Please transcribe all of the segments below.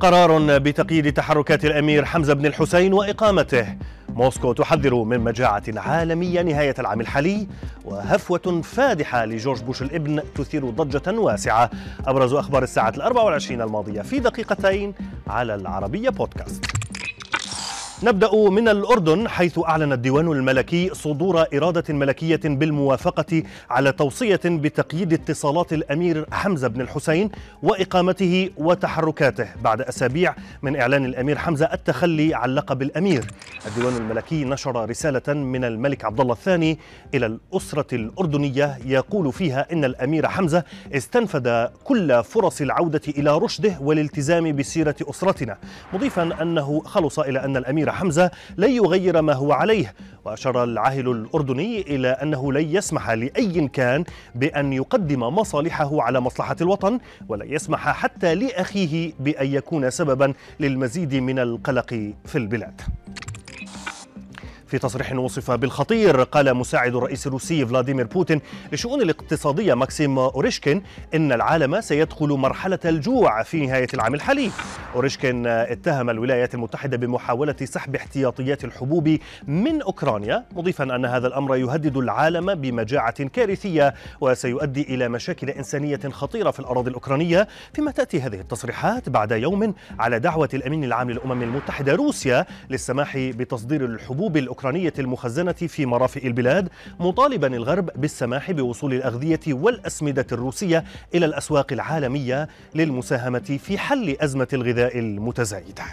قرار بتقييد تحركات الأمير حمزة بن الحسين وإقامته. موسكو تحذر من مجاعة عالمية نهاية العام الحالي وهفوة فادحة لجورج بوش الإبن تثير ضجة واسعة. أبرز أخبار الساعة الأربع والعشرين الماضية في دقيقتين على العربية بودكاست. نبدأ من الأردن حيث أعلن الديوان الملكي صدور إرادة ملكية بالموافقة على توصية بتقييد اتصالات الأمير حمزة بن الحسين وإقامته وتحركاته بعد أسابيع من إعلان الأمير حمزة التخلي عن لقب الأمير. الديوان الملكي نشر رسالة من الملك عبد الله الثاني إلى الأسرة الأردنية يقول فيها إن الأمير حمزة استنفد كل فرص العودة إلى رشده والالتزام بسيرة أسرتنا مضيفا أنه خلص إلى أن الأمير حمزة لن يغير ما هو عليه. وأشار العاهل الأردني إلى أنه لن يسمح لأي كان بأن يقدم مصالحه على مصلحة الوطن ولن يسمح حتى لأخيه بأن يكون سببا للمزيد من القلق في البلاد. في تصريح وصف بالخطير قال مساعد الرئيس الروسي فلاديمير بوتين للشؤون الاقتصادية ماكسيم أوريشكين إن العالم سيدخل مرحلة الجوع في نهاية العام الحالي. أوريشكين اتهم الولايات المتحدة بمحاولة سحب احتياطيات الحبوب من أوكرانيا مضيفا أن هذا الأمر يهدد العالم بمجاعة كارثية وسيؤدي إلى مشاكل إنسانية خطيرة في الأراضي الأوكرانية. فيما تأتي هذه التصريحات بعد يوم على دعوة الأمين العام للأمم المتحدة روسيا للسماح بتصدير الحبوب الأوكرانية الأوكرانية المخزنة في مرافئ البلاد مطالبا الغرب بالسماح بوصول الأغذية والأسمدة الروسية إلى الأسواق العالمية للمساهمة في حل أزمة الغذاء المتزايدة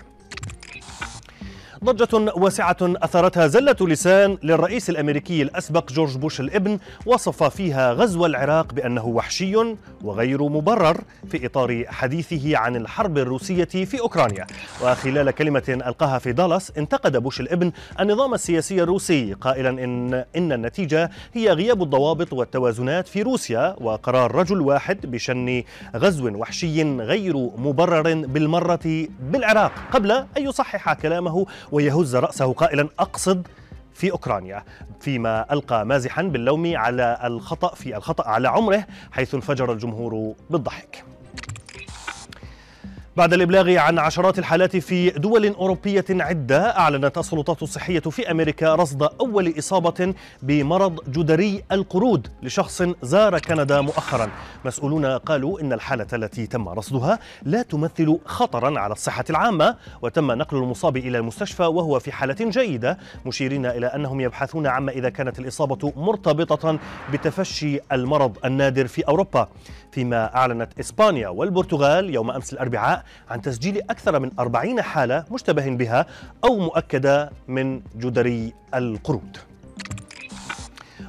ضجة واسعة أثرتها زلة لسان للرئيس الأمريكي الأسبق جورج بوش الإبن وصف فيها غزو العراق بأنه وحشي وغير مبرر في إطار حديثه عن الحرب الروسية في أوكرانيا. وخلال كلمة ألقاها في دالاس انتقد بوش الإبن النظام السياسي الروسي قائلا إن, إن النتيجة هي غياب الضوابط والتوازنات في روسيا وقرار رجل واحد بشن غزو وحشي غير مبرر بالمرة بالعراق قبل أن يصحح كلامه ويهز رأسه قائلا أقصد في أوكرانيا. فيما ألقى مازحا باللوم على الخطأ في الخطأ على عمره حيث انفجر الجمهور بالضحك. بعد الإبلاغ عن عشرات الحالات في دول أوروبية عدة أعلنت السلطات الصحية في أمريكا رصد أول إصابة بمرض جدري القرود لشخص زار كندا مؤخرا. مسؤولون قالوا إن الحالة التي تم رصدها لا تمثل خطرا على الصحة العامة وتم نقل المصاب إلى المستشفى وهو في حالة جيدة. مشيرين إلى أنهم يبحثون عما إذا كانت الإصابة مرتبطة بتفشي المرض النادر في أوروبا. فيما أعلنت إسبانيا والبرتغال يوم أمس الأربعاء عن تسجيل أكثر من أربعين حالة مشتبه بها أو مؤكدة من جدري القرود.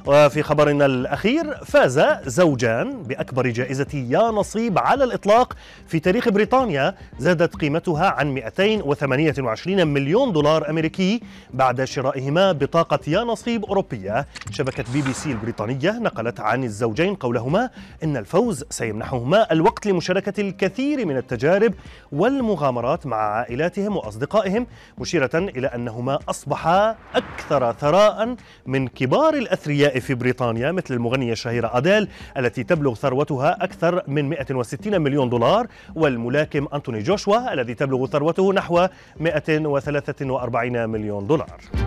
وفي خبرنا الأخير فاز زوجان بأكبر جائزة يا نصيب على الإطلاق في تاريخ بريطانيا. زادت قيمتها عن 228 مليون دولار أمريكي بعد شرائهما بطاقة يا نصيب أوروبية. شبكة بي بي سي البريطانية نقلت عن الزوجين قولهما إن الفوز سيمنحهما الوقت لمشاركة الكثير من التجارب والمغامرات مع عائلاتهم وأصدقائهم مشيرة إلى أنهما أصبحا أكثر ثراء من كبار الأثرياء في بريطانيا مثل المغنية الشهيرة أديل التي تبلغ ثروتها أكثر من 160 مليون دولار والملاكم أنتوني جوشوا الذي تبلغ ثروته نحو 143 مليون دولار.